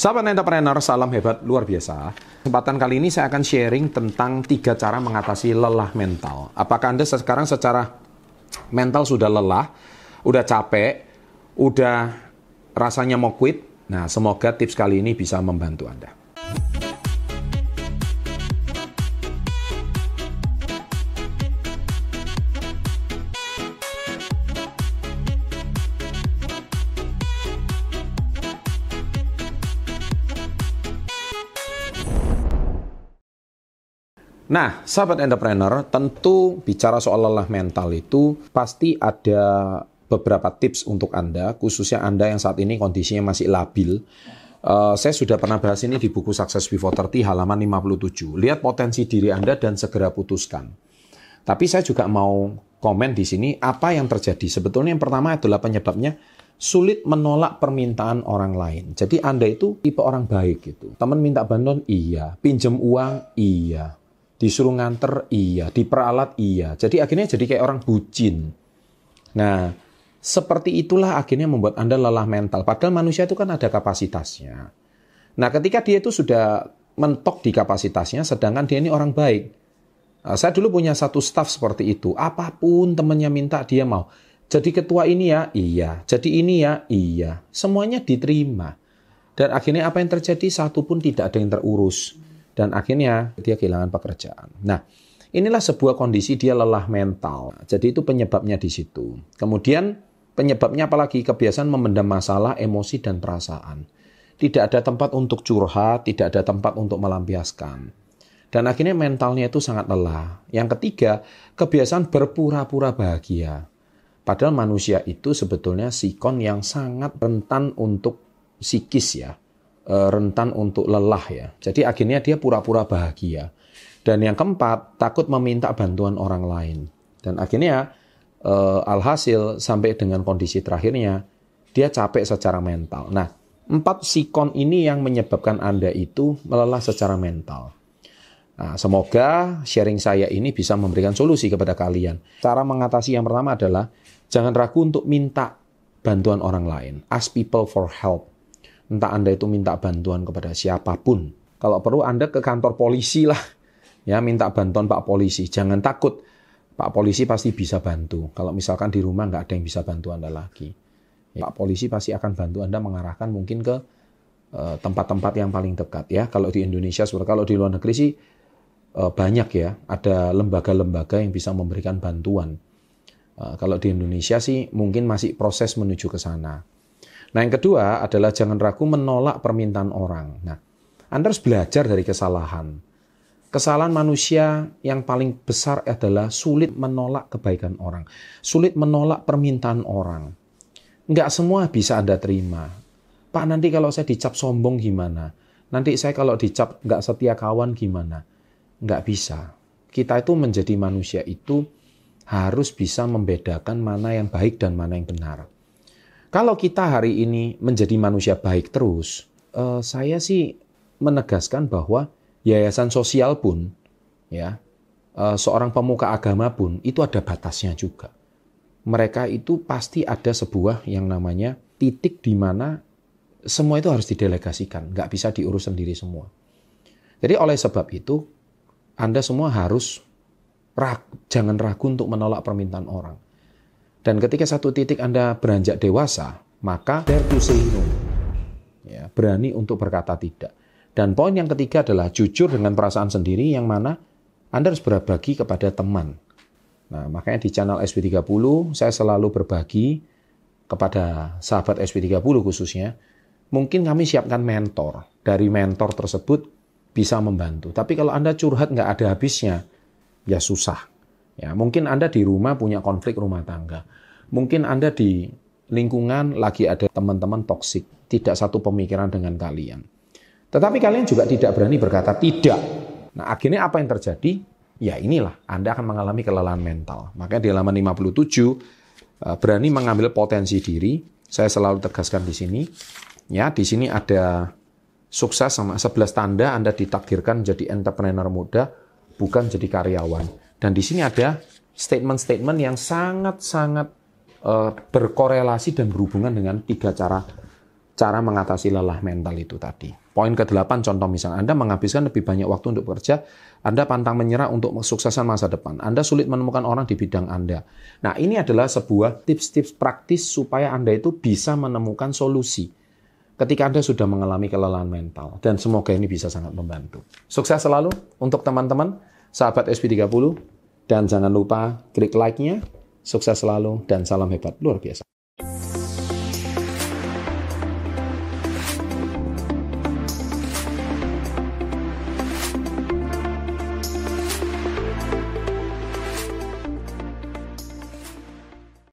Sahabat entrepreneur, salam hebat luar biasa. Kesempatan kali ini saya akan sharing tentang tiga cara mengatasi lelah mental. Apakah Anda sekarang secara mental sudah lelah, udah capek, udah rasanya mau quit? Nah, semoga tips kali ini bisa membantu Anda. Nah, sahabat entrepreneur, tentu bicara soal lelah mental itu pasti ada beberapa tips untuk Anda, khususnya Anda yang saat ini kondisinya masih labil. Uh, saya sudah pernah bahas ini di buku Success Before 30 halaman 57. Lihat potensi diri Anda dan segera putuskan. Tapi saya juga mau komen di sini apa yang terjadi. Sebetulnya yang pertama adalah penyebabnya sulit menolak permintaan orang lain. Jadi Anda itu tipe orang baik gitu. Teman minta bantuan, iya. Pinjam uang, iya disuruh nganter iya, diperalat iya. Jadi akhirnya jadi kayak orang bucin. Nah, seperti itulah akhirnya membuat Anda lelah mental. Padahal manusia itu kan ada kapasitasnya. Nah, ketika dia itu sudah mentok di kapasitasnya, sedangkan dia ini orang baik. Nah, saya dulu punya satu staff seperti itu. Apa pun temannya minta, dia mau. Jadi ketua ini ya, iya. Jadi ini ya, iya. Semuanya diterima. Dan akhirnya apa yang terjadi? Satu pun tidak ada yang terurus dan akhirnya dia kehilangan pekerjaan. Nah, inilah sebuah kondisi dia lelah mental. Jadi itu penyebabnya di situ. Kemudian penyebabnya apalagi kebiasaan memendam masalah, emosi dan perasaan. Tidak ada tempat untuk curhat, tidak ada tempat untuk melampiaskan. Dan akhirnya mentalnya itu sangat lelah. Yang ketiga, kebiasaan berpura-pura bahagia. Padahal manusia itu sebetulnya sikon yang sangat rentan untuk psikis ya rentan untuk lelah ya. Jadi akhirnya dia pura-pura bahagia. Dan yang keempat, takut meminta bantuan orang lain. Dan akhirnya uh, alhasil sampai dengan kondisi terakhirnya dia capek secara mental. Nah, empat sikon ini yang menyebabkan Anda itu melelah secara mental. Nah, semoga sharing saya ini bisa memberikan solusi kepada kalian. Cara mengatasi yang pertama adalah jangan ragu untuk minta bantuan orang lain. Ask people for help. Entah Anda itu minta bantuan kepada siapa pun. Kalau perlu Anda ke kantor polisi lah. Ya, minta bantuan Pak Polisi. Jangan takut. Pak Polisi pasti bisa bantu. Kalau misalkan di rumah nggak ada yang bisa bantu Anda lagi. Ya, Pak Polisi pasti akan bantu Anda mengarahkan mungkin ke eh, tempat-tempat yang paling dekat ya. Kalau di Indonesia, kalau di luar negeri sih uh, banyak ya. Ada lembaga-lembaga yang bisa memberikan bantuan. Uh, kalau di Indonesia sih mungkin masih proses menuju ke sana. Nah, yang kedua adalah jangan ragu menolak permintaan orang. Nah, Anda harus belajar dari kesalahan. Kesalahan manusia yang paling besar adalah sulit menolak kebaikan orang, sulit menolak permintaan orang. Enggak semua bisa Anda terima. Pak, nanti kalau saya dicap sombong gimana? Nanti saya kalau dicap nggak setia kawan gimana? Nggak bisa. Kita itu menjadi manusia itu harus bisa membedakan mana yang baik dan mana yang benar. Kalau kita hari ini menjadi manusia baik terus, uh, saya sih menegaskan bahwa yayasan sosial pun, ya, uh, seorang pemuka agama pun itu ada batasnya juga. Mereka itu pasti ada sebuah yang namanya titik di mana semua itu harus didelegasikan, nggak bisa diurus sendiri semua. Jadi oleh sebab itu, Anda semua harus rag, jangan ragu untuk menolak permintaan orang dan ketika satu titik Anda beranjak dewasa, maka dare to say no. Ya, berani untuk berkata tidak. Dan poin yang ketiga adalah jujur dengan perasaan sendiri yang mana Anda harus berbagi kepada teman. Nah, makanya di channel SP30 saya selalu berbagi kepada sahabat SP30 khususnya. Mungkin kami siapkan mentor. Dari mentor tersebut bisa membantu. Tapi kalau Anda curhat nggak ada habisnya, ya susah. Ya, mungkin Anda di rumah punya konflik rumah tangga. Mungkin Anda di lingkungan lagi ada teman-teman toksik, tidak satu pemikiran dengan kalian. Tetapi kalian juga tidak berani berkata tidak. Nah, akhirnya apa yang terjadi? Ya inilah, Anda akan mengalami kelelahan mental. Makanya di halaman 57, eh, berani mengambil potensi diri. Saya selalu tegaskan di sini. Ya, di sini ada sukses sama 11 tanda Anda ditakdirkan jadi entrepreneur muda, bukan jadi karyawan. Dan di sini ada statement-statement yang sangat-sangat uh, berkorelasi dan berhubungan dengan tiga cara cara mengatasi lelah mental itu tadi. Poin ke-8 contoh misalnya Anda menghabiskan lebih banyak waktu untuk bekerja, Anda pantang menyerah untuk kesuksesan masa depan. Anda sulit menemukan orang di bidang Anda. Nah, ini adalah sebuah tips-tips praktis supaya Anda itu bisa menemukan solusi ketika Anda sudah mengalami kelelahan mental. Dan semoga ini bisa sangat membantu. Sukses selalu untuk teman-teman, sahabat SP30, dan jangan lupa klik like-nya. Sukses selalu dan salam hebat luar biasa.